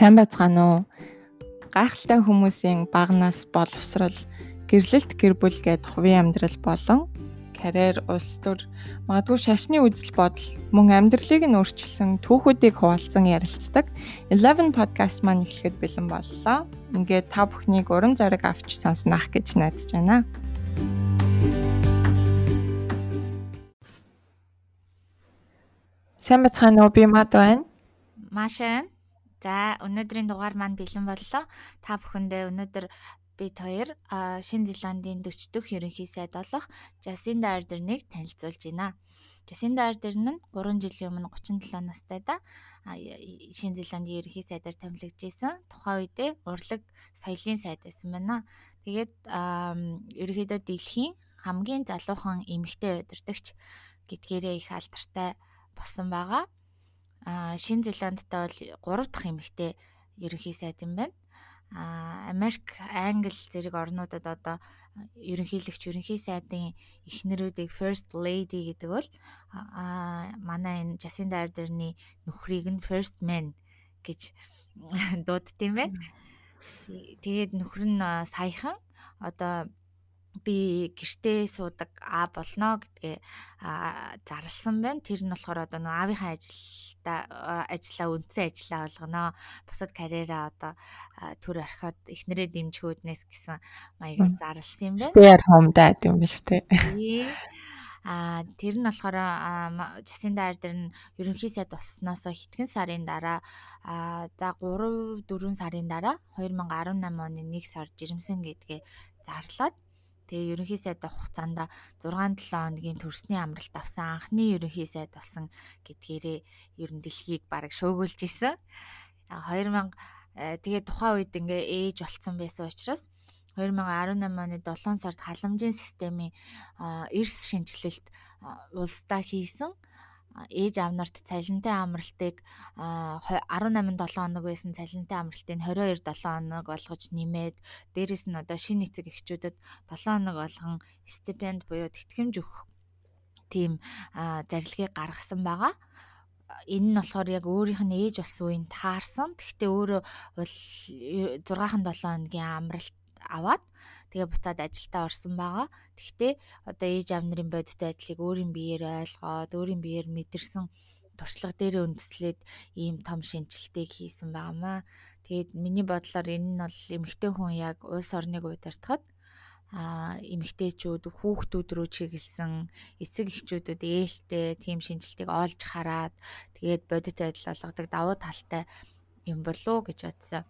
Сайн байцгаана уу? Гайхалтай хүмүүсийн багнаас боловсрал, гэрлэлт гэр бүл гээд хувийн амьдрал болон карьер, улс төр, магадгүй шашны үзэл бодол мөн амьдралыг нь өөрчилсөн түүхүүдийг хуваалцан ярилцдаг 11 podcast маань эхлэхэд бэлэн боллоо. Ингээд та бүхнийг урам зориг авч сонснах гэж найдаж байна. Сайн бацгаана уу? Би мад байна. Маш байна. За өнөөдрийн дугаар маань бэлэн боллоо. Та бүхэндээ өнөөдөр бид хоёр Шинэ Зеландийн 40 дахь ерөнхий сайд болох Жасинда Ардернийг танилцуулж байна. Жасинда Ардер нь 3 жилийн өмнө 37 настайда Шинэ Зеландийн ерөнхий сайдаар томилогдож исэн. Тухайн үедээ урлаг соёлын сайд байсан байна. Тэгээд ерөнхийдөө дэлхийн хамгийн залуухан эмэгтэй удирдагч гэдгээрээ их алдартай болсон байгаа. А Шинэ Зеландтай бол 3 дахь эмэгтэй ерөнхий сайд юм байна. А Америк, Англи зэрэг орнуудад одоо ерөнхийлөгч ерөнхий сайдын эхнэрүүдийг first lady гэдэг бол а манай энэ Jacinda Ardern-ы нөхрийг нь first man гэж дуудд юм байна. Тэгээд нөхөр нь саяхан одоо би гэртээ суудаг а болно гэдгээ зарлсан байна. Тэр нь болохоор одоо нөө аавынхаа ажилдаа ажиллаа үндсэн ажиллаа болгоно. Бусад карьераа одоо төр орхиод эхнэрээ дэмжихүүднээс гэсэн маягаар зарлсан юм байна. Stay at home dad юм биш үү? А тэр нь болохоор Жасинда Ардер нь ерөнхий сайд болсноос хэдхэн сарын дараа за 3 4 сарын дараа 2018 оны 1 сар жирэмсэн гэдгээ зарлаад Тэгээ ерөнхий сайд хугацаанд 6 7 хоногийн төрсний амралт авсан анхны ерөнхий сайд болсон гэдгээрээ ер нь дэлхийг бараг шөөгүүлж исэн. 2000 тэгээ тухайн үед ингээ ээж болцсон байсан учраас 2018 оны 7 сард халамжийн системийн эрс шинжилэлт улсдаа хийсэн ээж аав нарт цалинтай амралтыг 18 7 хоног байсан цалинтай амралтыг 22 7 хоног болгож нэмээд дээрэс нь одоо шинэ эцэг эхчүүдэд 7 хоног болгон стипенд буюу тэтгэмж өгөх тийм зарилгыг гаргасан байгаа. Энэ нь болохоор яг өөрийнх нь ээж болсон үеийн таарсан. Тэгвэл өөрөө бол 6-7 хоногийн амралт аваад тэгээ буцаад ажилдаа орсон байгаа. Тэгвэл одоо ээж аав нарын бодиттой байдлыг өөрийн биеэр ойлгоод өөрийн биеэр мэдэрсэн туршлага дээр үндэслээд ийм том шинжилтийг хийсэн байнамаа. Тэгээд миний бодлоор энэ нь бол эмэгтэй хүн яг улс орныг удирдахад а эмэгтэйчүүд хүүхдүүд рүү чиглэсэн эцэг эхчүүдэд ээлтэй тийм шинжилтийг олж хараад тэгээд бодит байдал болгодог давуу талтай юм болов уу гэж бодсон.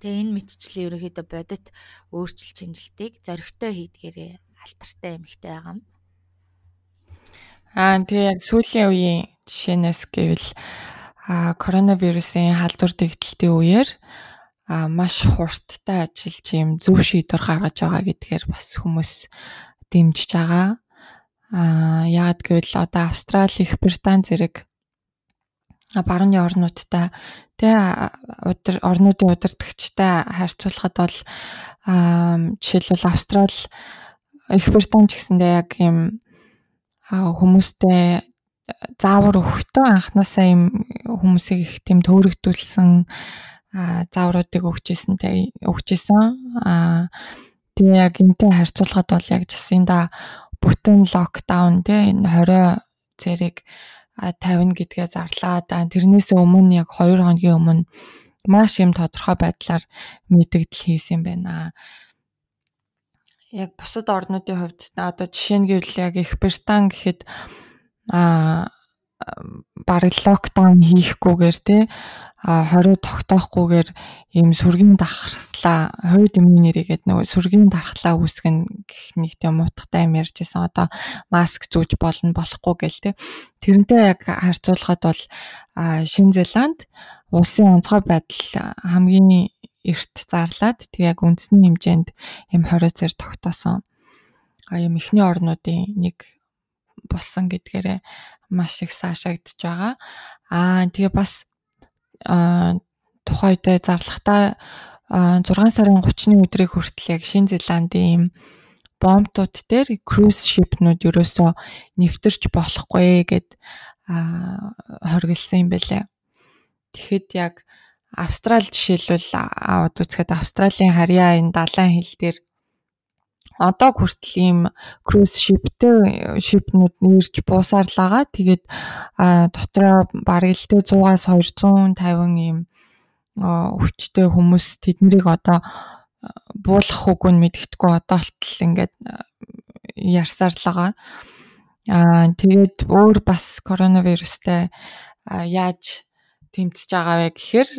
Тэгээ энэ мэдчлэн ерөөхдөө бодит өөрчлөлт шинжилтийг зөрөгтэй хийдгээрээ алтартай эмхтэй байгаа юм. Аа тэгээ яг сүүлийн үеийн жишээнээс гэвэл а коронавирусын халдвар дэгдэлтийн үеэр а маш хурдтай ажиллаж юм зөв шийдвэр гаргаж байгаа гэдгээр бас хүмүүс дэмжиж байгаа. А яагад гэвэл одоо Австрали, Их Британь зэрэг барууны орнуудтай тэгээ орнуудын удирдгчтай харьцуулахад бол жишээлбэл Австрал Их Британь ч гэсэндээ яг юм хүмүүстэй заавар өгөхдөө анханасаа юм хүмүүсийг их тийм төөрөгдүүлсэн заавруудыг өгчээсэнтэй өгчээсэн. Тэгээ яг энтэй харьцуулахад бол яг жисэнда бүтэн локдаун тий энэ 20 зэрэг 50 гэдгээ зарлаа. Тэрнээс өмнө яг 2 хоногийн өмнө маш юм тодорхой байдлаар мэдэгдэл хийсэн байна. Яг бусад орнуудын хувьд одоо жишээ нь гэвэл яг их Британь гэхэд а бараг локдаун хийхгүйгээр те а 20 тогтоохгүйгээр ийм сүргийн дархлаа хойд юмны нэрийгээд нөгөө сүргийн дархлаа үүсгэн гэх нэг тийм мутгатай юм ярьжсэн одоо маск зүүж болно болохгүй гэл те. Тэрнтэй яг харьцуулахад бол Шинэ Зеланд улсын онцгой байдал хамгийн эрт зарлаад тэг яг үндэсний хэмжээнд юм 20 цэр тогтоосон. Юм ихний орнуудын нэг болсон гэдгээрээ маш их саашаагдж байгаа. Аа тэгээ бас тухайн үедээ зарлахтаа 6 сарын 30-ны өдрийг хүртэл яг Шинэ Зеландын ийм бомбтууд дээр cruise ship-нууд ерөөсөө нэвтэрч болохгүй гэд хоригдсан юм байлээ. Тэгэхэд яг Австрал жишээлбэл аваад үзэхэд Австралийн харьяа энэ далайн хил дээр одоо хүртэл ийм cruise shipтэй shipнүүд нэрж буусаар л байгаа. Тэгээд дотроо бараг л тэ 100-аас 250 ийм өвчтэй хүмүүс тэднийг одоо буулгах үгүй нь мэдгэдэггүй одоо болтол ингээд ярьсаар л байгаа. Аа тэгээд өөр бас коронавирустай яаж тэмцэж байгаа вэ гэхээр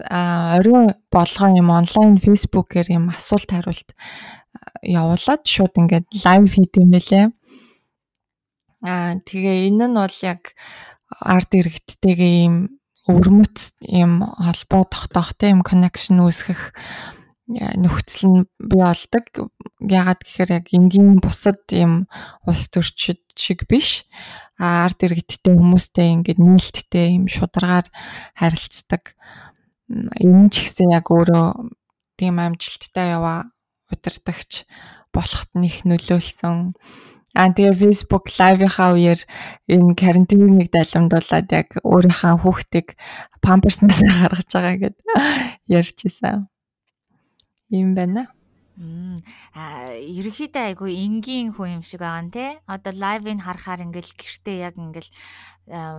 орой болгоо юм онлайн фейсбүүкээр юм асуулт хариулт явуулаад шууд ингээд лайв хийх юм байлээ. Аа тэгээ энэ нь бол яг арт иргэдтэйгээ ийм өвөрмөц ийм холбоо тогтоохтой ийм connection үүсгэх нөхцөл нь бий болдог. Ягаад гэхээр яг энгийн бусад ийм улс төрчид шиг биш. А арт иргэдтэй хүмүүстэй ингээд нээлттэй ийм шударгаар харилцдаг. Энэ ч гэсэн яг өөрөө тийм амжилттай яваа удирдахч болоход нэх нөлөөлсөн. Аа тэгээ Facebook live-ийнхаа үеэр энэ карантиныг далимдуулаад яг өөрийнхөө хүүхдийг памперснаас гаргаж байгаа гэд ярьж исэн. Ийм байна. Аа ерөөхдөө айгүй энгийн хүн юм шиг байгаа нэ. Одоо лайвыг харахаар ингээл гэртээ яг ингээл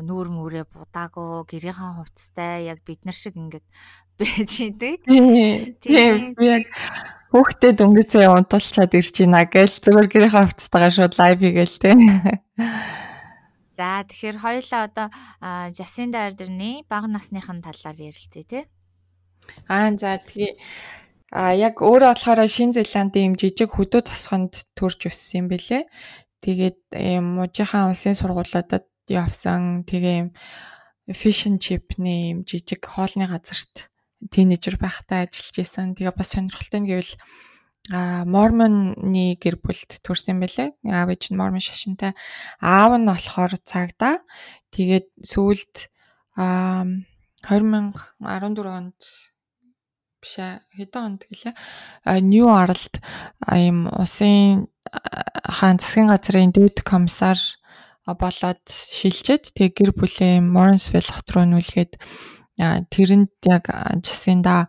нүүр мүрээ будаагүй гэрийнхэн хувцастай яг бид нар шиг ингээд байж идэг. Тийм яг Хүүхдэд өнгөцөө унтуулчаад ирж байна гээл зүгээр гэрийнхээ хувцастайгаа шууд лайв хийгээл те. За тэгэхээр хоёулаа одоо Жасинда Ардерны бага насныхын талаар ярилцъя те. Аа за тэгээ а яг өөрөө болохоор Шин Зеландын юм жижиг хөдөө тосгонд төрж өссөн юм бэлээ. Тэгээд мужийнхаа улсын сургуулиудад явсан. Тэгээ юм fish and chip-ний юм жижиг хоолны газарт тийнейжер байхдаа ажиллаж исэн. Тэгээ бас сонирхолтой нь гэвэл а мормоны гэр бүлд төрсэн байлээ. Аав ээж нь мормон шашинтай. Аав нь болохоор цагдаа. Тэгээд сүүлд а 2014 онд биш ээ хэдэн онд гэлээ. Нью Арлд ийм усын хаан засгийн газрын дэд комиссар болоод шилжээд тэг гэр бүлээ Моренсвилл хот руу нүлгээд тэрэнд яг Жасинда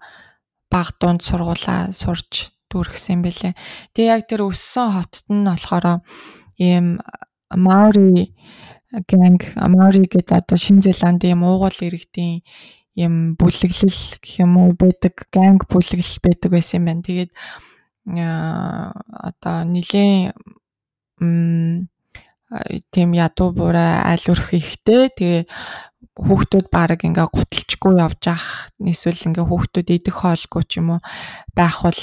баг дунд сургуулаа сурч дүүргсэн байлээ. Тэгээ яг тэр өссөн хотод нь болохоор ийм Маори гэнг Маори гэдэг одоо Шинэ Зеландын юм уугуул иргэдийн юм бүлэглэл гэх юм уу байдаг гэнг бүлэглэл байдаг байсан юм байна. Тэгээд одоо нилийн тийм ядуу буурай аль өрх ихтэй тэгээ хүүхдүүд баг ингээ гуталчгүй явж ах эсвэл ингээ хүүхдүүд идэх хоолгүй ч юм уу байх бол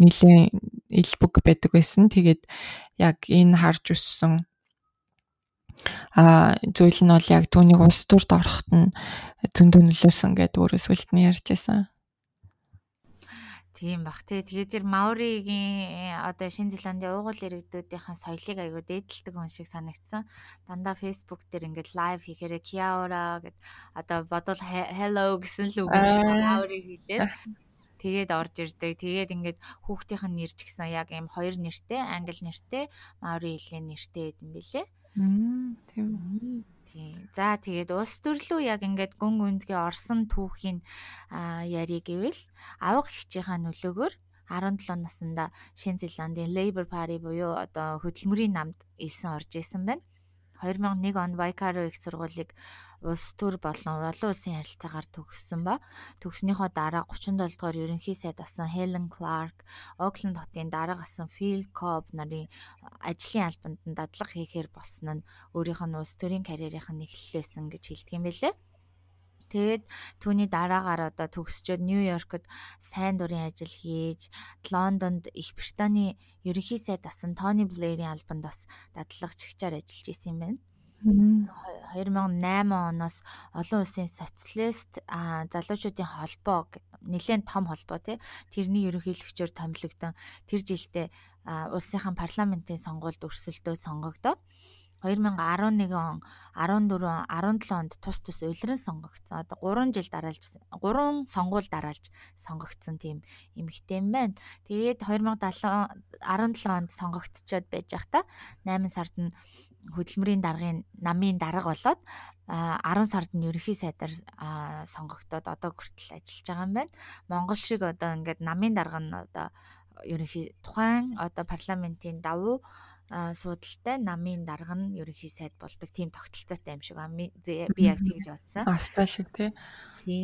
нилийн илбэг байдаг байсан. Тэгээд яг энэ харж өссөн а зүйл нь бол яг түүнийг улс төрд ороход нь зөндөө нөлөөсөн гэдэг өөрөө сүлд нь ярьж байсан. Тийм бах тий. Тэгээд тэр Маоригийн одоо Шинэ Зеландын уугуул иргэдүүдийн соёлыг айгүй дээдэлдэг хүн шиг санагдсан. Дандаа Facebook дээр ингээд лайв хийхээрээ Kiaora гэд одоо бодвол hello гэсэн л үг юм шиг Маори хэлээд тэгээд орж ирдэг. Тэгээд ингээд хүүхдийнх нь нэр ч гэсэн яг ийм хоёр нэртэй, англи нэртэй, Маори хэлний нэртэй юм билэ. Тийм. Тийм. За тэгээд улс төрлөө яг ингээд гүн гүндгийн орсон түүхийн яри гэвэл авга хичээхаа нөлөөгөөр 17 наснда Шинэ Зеландын Labour Party буюу одоо хөдөлмөрийн намд элсэн орж исэн байна. 2001 онд Вайкаро их сургуулийг улс төр болон олон улсын харилцаагаар төгссөн ба төгснөхийн дараа 37 дугаар ерөнхий сайд асан Хелен Кларк, Окленд хотын дарга асан Фил Коб нарын ажлын албанд дадлага хийхээр болсон нь өөрийнх нь улс төрийн карьерийнх нь эхлэлээсэн гэж хэлдэг юм байлээ. Тэгээд түүний дараагаар одоо төгсчөөд Нью-Йоркод сайн дурын ажил хийж, Лондонд Их Британий ерөнхий сайд асан Тони Блэрийн албанд бас дадлагчгчаар ажиллаж исэн юм байна. 2008 оноос олон улсын социалист залуучуудын холбоо нэлээд том холбоо тий тэрний ерөнхийлөгчөөр томилогдсон. Тэр жилдээ улсынхан парламентын сонгуульд өрсөлдөө сонгогдоо 2011 он 14 17 онд тус тус улиран сонгогдсон. Одоо 3 жил дараалж 3 сонгуул дараалж сонгогдсон тийм эмэгтэй юм байна. Тэгээд 2017 17 онд сонгогдчоод байж байхдаа 8 сард нь хөдөлмөрийн даргын намын дарга болоод 10 сард нь ерөнхий сайдаар сонгогдоод одоо хүртэл ажиллаж байгаа юм байна. Монгол шиг одоо ингээд намын дарга нь одоо ерөнхий тухайн одоо парламентийн давуу суудалтай намын дарга нь ерөнхий сайд болдог тийм тогтолцоотой юм шиг би яг тэгж бодсон. Австрал шиг тий.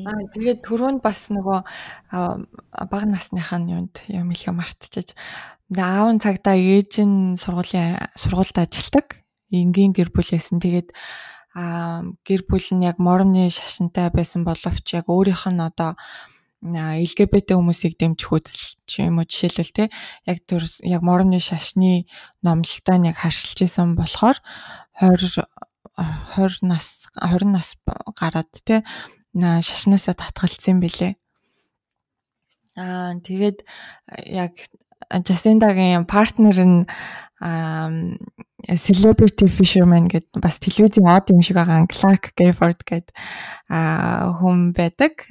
Аа тэгээд түрүүнд бас нөгөө бага насныхаа юунд юм хэлгээ мартчихаж аав нь цагдаа ээж нь сургуулийн сургуульд ажилладаг. Энгийн гэр бүлээс нь тэгээд а гэр бүл нь яг морны шашинтай байсан боловч яг өөрийнх нь одоо LGBT хүмүүсийг дэмжих үзэл ч юм уу жишээлбэл те яг төр яг морны шашны номлолтой нь яг харшилж исэн болохоор 20 20 нас 20 нас гараад те шашнаасаа татгалцсан бэлээ. Аа тэгээд яг Жасиндагийн партнер нь celebrity fisherman гэд бас телевизийн од юм шиг байгаа Clark Gayford гэд хүн байдаг.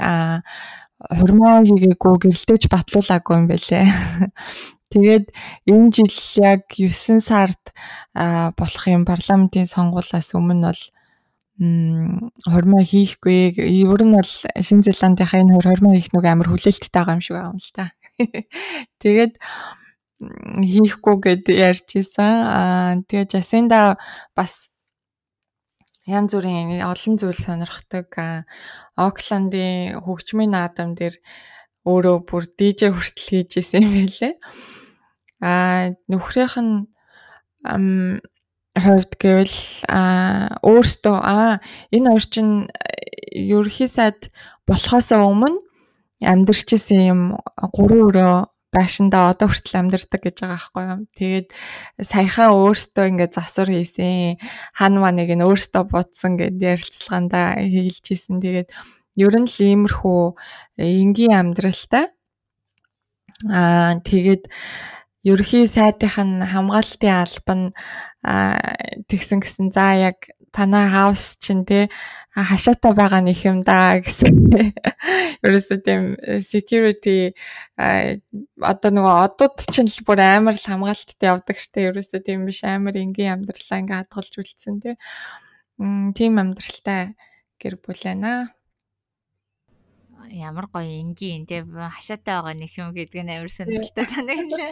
Хурмаа хийгээгүй гэрэлтэйч батлуулаагүй юм байлээ. Тэгээд энэ жил яг 9 сард болох юм парламентын сонгуулиас өмнө бол хормоо хийхгүй. Ер нь бол Шинэ Зеландынхаа энэ хормоо хийх нүг амар хүлээлттэй байгаа юм шиг байгаа юм л та. Тэгээд хийхгүй гэд ярьж исэн. Аа тэгээ Жасинда бас янз бүрийн олон зүйл сонирхдаг. Окландын хөгжмийн наадам дээр өөрөө бүр DJ хүртэл хийж исэн юм байлээ. Аа нөхрийнх нь хувьд гэвэл аа өөртөө аа энэ хоёр чинь ерөнхий сайд болохоос өмнө амьдарч исэн юм 3 өрөө байшиндаа одоо хүртэл амьдардаг гэж байгаа байхгүй юу. Тэгээд саяхан өөртөө ингээд засвар хийсэн. Хан маныг нь өөртөө бодсон гэд ярилцлагаанда хэлж исэн. Тэгээд ер нь л иймэрхүү энгийн амьдралтай. Аа тэгээд ерхий сайдынх нь хамгаалтын албан тэгсэн гэсэн за яг танаа хаус чинь те хашаатай байгаа нэг юм да гэсэн. Ерөөсөө тийм э, security одоо нөгөө одууд чинь л бүр амар л хамгаалттай явдаг штэ. Ерөөсөө тийм биш амар энгийн амьдралаа ингээ хадгалж үлдсэн те. Тийм амьдралтай гэр бүл байна ямар гоё энгийн те хашаатай байгаа нэг юм гэдэг нь амар сонирхолтой санагдлаа.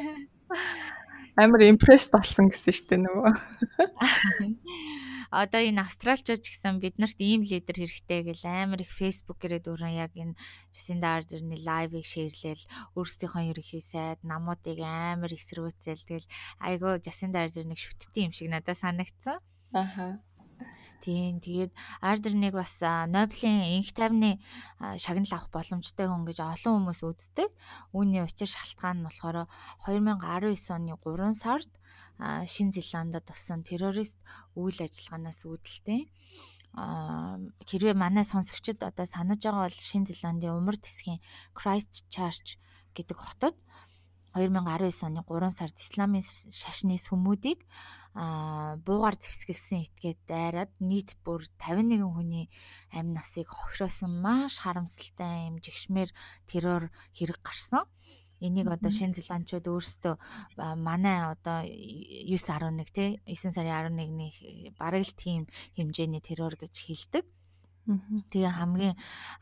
Амар импресс болсон гэсэн шүү дээ нөгөө. одоо энэ австралчууд гэсэн биднэрт ийм лидер хэрэгтэй гэл амар их Facebook гэрээд өөрөө яг энэ Жасинда Ардерны лайвыг шеэрлээл өөрсдийнхөө ерөнхий сайд намуудыг амар эсрүүцэл тэгэл айгаа Жасинда Ардер нэг шүтдэг юм шиг надад санагдсан. Аха. Тийм тэгээд Ардер нэг бас Нобелийн инх тайвны шагнал авах боломжтой хүн гэж олон хүмүүс үздэг. Үүний учир шалтгаан нь болохоор 2019 оны 3 сард Шин Зеландад болсон террорист үйл ажиллагаанаас үүдэлтэй хэрвээ манай сонсогчид одоо санаж байгаа бол Шин Зеландын умар тэсгийн Christchurch гэдэг хотод 2019 оны 3 сард исламын шашны сүмүүдийг буугаар зэвсгэлсэн этгээд дайраад нийт бүр 51 хүний амь насыг хохироосон маш харамсалтай юм жигшмээр террор хэрэг гарсан. Энийг одоо Шинэ Зеландчууд өөрсдөө манай одоо 911 тий 9 сарын 11-ний бараг л тийм хэмжээний террор гэж хэлдэг. Тэгээ хамгийн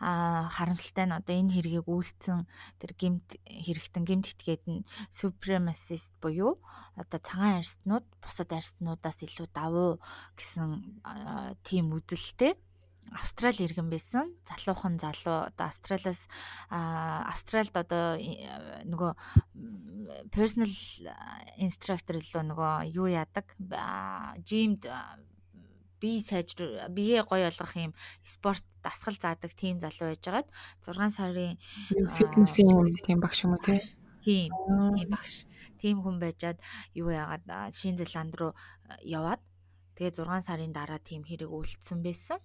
харамсалтай нь одоо энэ хэргийг үйлцэн тэр гимт хэрэгтэн гимт итгээд нь supremacist буюу одоо цагаан арьснууд бусад арьснуудаас илүү давуу гэсэн тийм үзэлтэй Австрали иргэн байсан. Залуухан залуу одоо Австралиас Австралид одоо нөгөө personal instructor илүү нөгөө юу яадаг? Жимд бие сайжр бие гоё болгох юм спорт дасгал заадаг тийм залуу байжгаад 6 сарын фитнесийн юм тийм багш юм уу тий? Тийм. Тийм багш. Тийм хүн байжгаад юу яагаад Шинэ Зеланд руу яваад тэгээ 6 сарын дараа тийм хэрэг үйлдсэн байсан.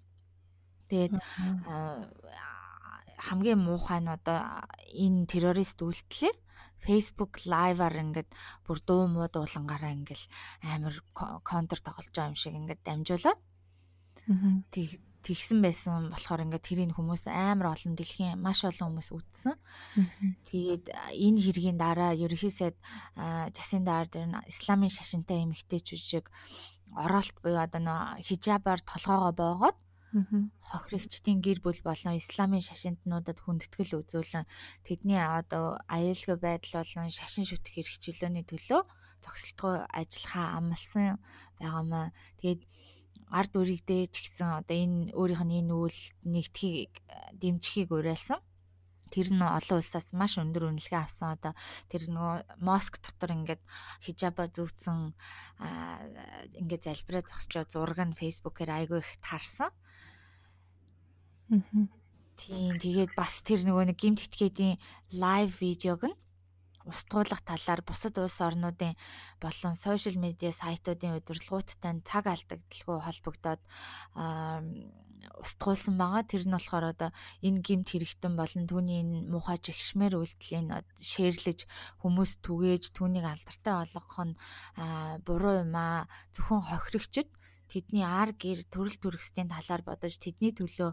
Тэгээд хамгийн муухай нь одоо энэ террорист үйлдэлээр Facebook live-аар ингээд бүр дуу муу дуулангаараа ингээл амар контр тоглож байгаа юм шиг ингээд дамжуулаад тэгсэн байсан болохоор ингээд тэрийг хүмүүс амар олон дэлхийн маш олон хүмүүс үзсэн. Тэгээд энэ хэргийн дараа ерөнхийсэд Жасинда Ардер исламын шашинтай эмэгтэйчүүд шиг оролт буюу одоо нөө хижабаар толгоогоо боогоод хохирогчдын гэр бүл болон исламын шашинтнуудад хүндэтгэл үзүүлэн тэдний одоо аюулгүй байдал болон шашин шүтэх хэрэгчлөөний төлөө зогсолтгүй ажиллахаа амласан байгаамаа. Тэгээд ард үрэгдээ ч гэсэн одоо энэ өөрийнх нь энэ үйл нэгтхийг дэмжихийг уриалсан тэр нь олон улсаас маш өндөр үнэлгээ авсан одоо тэр нөгөө Моск дотор ингээд хижаба зүүцэн ингээд залбираа зогсчоо зураг нь фейсбүүкээр айгүй их таарсан. Тийм тэгээд бас тэр нөгөө нэг гимт итгээдийн лайв видеог нь устгуулах талаар бусад улс орнуудын болон сошиал медиа сайтуудын удирдлагуудтай цаг алдагдaltaгүй холбогдоод устгуулсан байгаа. Тэр нь болохоор одоо энэ гимт хэрэгтэн болон түүний энэ муухай жигшмээр үйлдэлийг шеэрлэж хүмүүс түгээж түүнийг алдартай болгох нь буруу юм аа. Зөвхөн хохирогчд тэдний ар гэр төрөл төрөстэй талаар бодож тэдний төлөө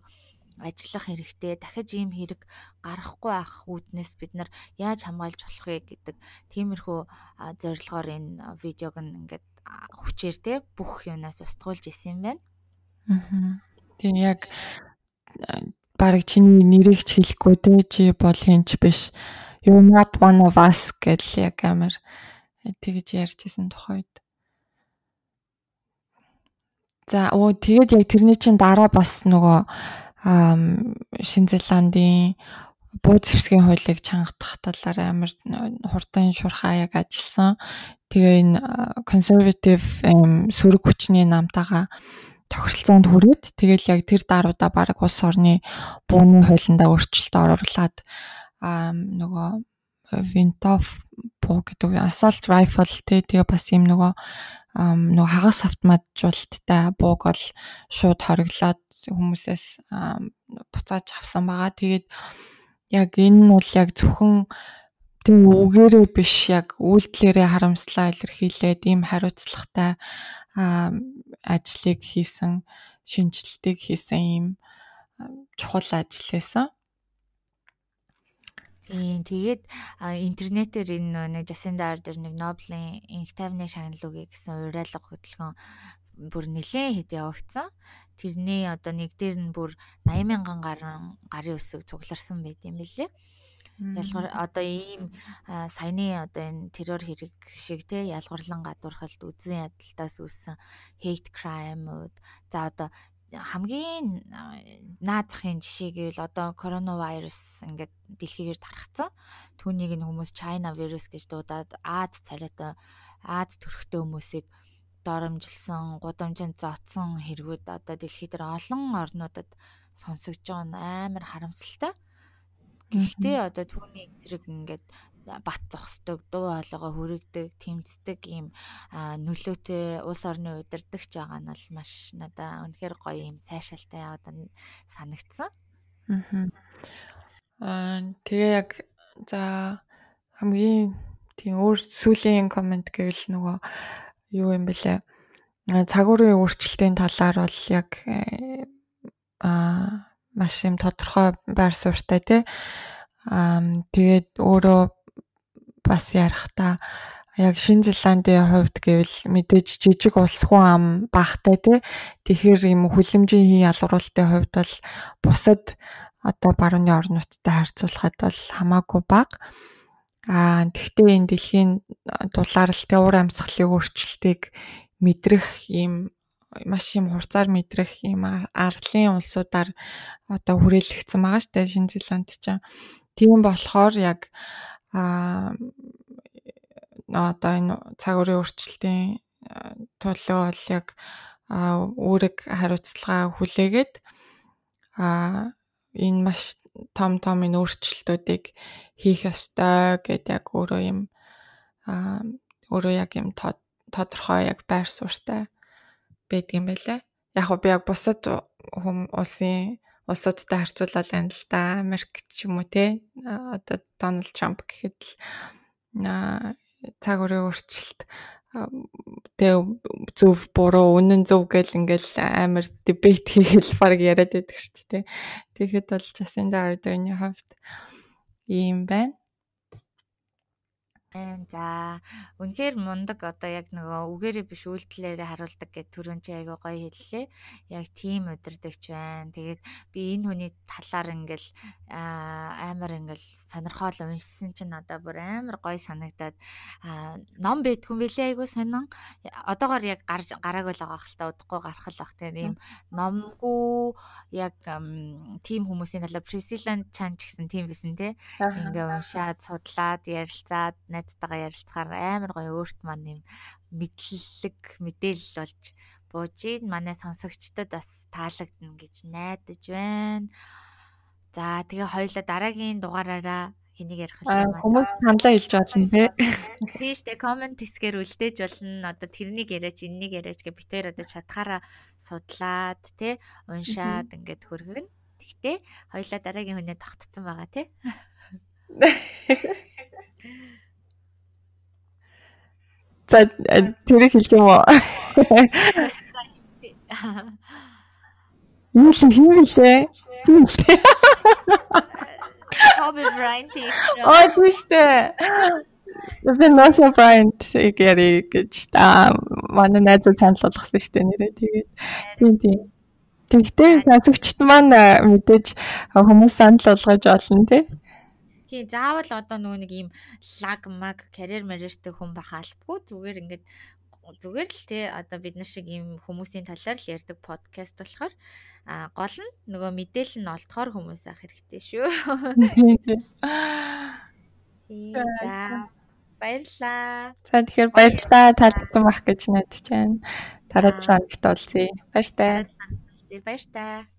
ажиллах хэрэгтэй. Дахиж ийм хэрэг гарахгүй ах үүднээс бид нар яаж хамгаалж болох вэ гэдэг тиймэрхүү зорилгоор энэ видеог ингээд хүчээр те бүх юунаас устгуулж исэн юм байна. Аа. Тийм яг баг чиний нэрийг ч хэлэхгүй те чи бол хинч биш. You not one of us гэдэл яг амар тэгж ярьжсэн тухайд. За оо тэгээд яг тэрний чинь дараа бас нөгөө Шинэ Зеландын буу зэвсгийн хуулийг чангадах талаар амар хурдан шурхаа яг ажилласан. Тэгээ энэ консерватив сөрөг хүчний намтайгаа тохиролцоонд хүрээд тэгэл яг тэр даруйда баг улс орны бууны хуулиндаа өөрчлөлт оруулаад нөгөө Винтов буу гэдэг assault rifle тэгээ бас юм нөгөө нөгөө хагас автоматжуулалттай бууг бол шууд хориглоод хүмүүсээс буцааж авсан байгаа. Тэгээд яг энэ бол яг зөвхөн тийм үгээрээ биш яг үйлдэлээрээ харамслаа илэрхийлээд ийм хариуцлагатай ажлыг хийсэн, шинжилтийг хийсэн ийм чухал ажил байсан. Тийм тэгээд интернетээр энэ нэг Жасинда Ардер нэг Нобелийн инх тайвны шагналуугийн гэсэн уриалга хөтөлгөөн бүр нэлээд хэд явагдсан. Тэрний одоо нэг дээр нь бүр 80 мянган гарын гарын үсэг цугларсан байт юм билээ. Ялгар одоо ийм саяны одоо энэ террор хэрэг шиг те ялгарлан гадуурхалд үзэн ядалтаас үүссэн hate crime-ууд за одоо хамгийн наад захын жишээ гэвэл одоо коронавирус ингээд дэлхийгээр тархацсан. Түүнийг нь хүмүүс China virus гэж дуудаад Аз царайтай Аз төрхтэй хүмүүсийг доромжилсан, гудамжинд зоцсон хэрэгүүд одоо дэлхий дээр олон орнуудад сонсогдож байгаа нь амар харамсалтай. Гэхдээ одоо түүний зэрэг ингээд бат зогсдог, дуу хоолойгоо хүрэгдэг, тэмцдэг ийм нөлөөтэй улс орны удирдахч байгаа нь бол маш надаа үнэхээр гоё ийм сайшаалтай одоо санагдсан. Аа тэгээ яг за хамгийн тийм өөр сүүлийн комент гэвэл нөгөө юу юм бэлээ. Цагуурын өөрчлөлтийн талаар бол яг аа маш юм тодорхой байр суурьтай тий. Аа тэгээд өөрөө бас ярихтаа яг Шинэ Зеландийн хувьд гэвэл мэдээж жижиг улс хүн ам багтай тий. Тэгэхээр юм хүлэмжийн хий ялгаруулалтын хувьд бол бусад одоо барууны орнуудтай харьцуулахад бол хамаагүй бага. Аа тэгвэл энэ дэлхийн дулаарлалтын уур амьсгалын өөрчлөлтийг мэдрэх ийм маш юм хурцаар мэдрэх ийм арлын улсуудаар одоо хүрээлэгдсэн байгаа шүү дээ Шинэ Зеланд чинь. Тийм болохоор яг а одоо энэ цагуурын өөрчлөлтийн төлөө бол яг үүрэг хариуцлага хүлээгээд а энэ маш том том энэ өөрчлөлтүүдийг хийх ёстой гэдэг яг өөрөө юм а өөрөө яг юм тодорхой яг байр суурьтай байдгийм байлаа. Яг би яг бусад хүм улсын улсуудтай харьцуулаад байна л да. Америк ч юм уу те. Одоо Дональд Трамп гэхэд л цаг үеийн өөрчлөлт тэг зөв буруу үнэн зөв гэл ингээл амар дебет хийгээл баг яриад байдаг шүү дээ. Тэгэхэд бол Jacinda Ardern-ийн хувьд ийм байна. За үнэхээр мундаг одоо яг нөгөө үгээрээ биш үйлдэлээрээ харуулдаг гэд түрүүн чи айгуу гоё хэллээ. Яг тийм удирдахч байна. Тэгээд би энэ хүний талаар ингээл амар ингээл сонирхол уншсан чинь одоо бүр амар гоё санагдаад ном бэдгүн бэлээ айгуу сонин. Одоогоор яг гарч гарааг л байгаа хэл та удахгүй гарах л бах. Тэгээд ийм номгүй яг тийм хүмүүсийн талаар Priscilla Chan ч гэсэн тийм бисэн те. Ингээ уншаад судлаад ярилцаад найзтайгаа ярилцахаар амар гоё өөрт маань юм мэдлэг мэдээлэл болж бууж ийн манай сонсогчдод бас таалагдана гэж найдаж байна. За тэгээ хоёлаа дараагийн дугаараараа хэнийг ярих вэ? Хүмүүс саналаа хэлж болно те. Тийш тэ комент хэсгээр үлдээж болно. Одоо тэрнийг яриач, энэнийг яриач гэ битээр одоо чадхаараа судлаад те уншаад ингээд хөргөн. Тэгтээ хоёлаа дараагийн хүнээ тогтцсон байгаа те. За тэрийг хэлэх юм уу? Юу л юм лээ? Kobe Bryant. Ой тийштэй. Vanessa Bryant гэри гэж та манай найзууд санал болгосон шүү дээ нэрээ тэгээд тийм тийм. Тэгтээ насагчт маань мэдээж хүмүүс санал болгож олно тий. Тий, заавал одоо нөгөө нэг ийм лаг маг карьер марьертэй хүн бахаалбгүй зүгээр ингээд зүгээр л тий одоо бид нар шиг ийм хүмүүсийн талаар л ярьдаг подкаст болохоор а гол нь нөгөө мэдээлэл нь олдохоор хүмүүс ах хэрэгтэй шүү. Тий. За баярлаа. За тэгэхээр баярлалаа таалагдсан байх гэж найдаж байна. Дараа санагт олзъя. Баяр таа. Баяр таа.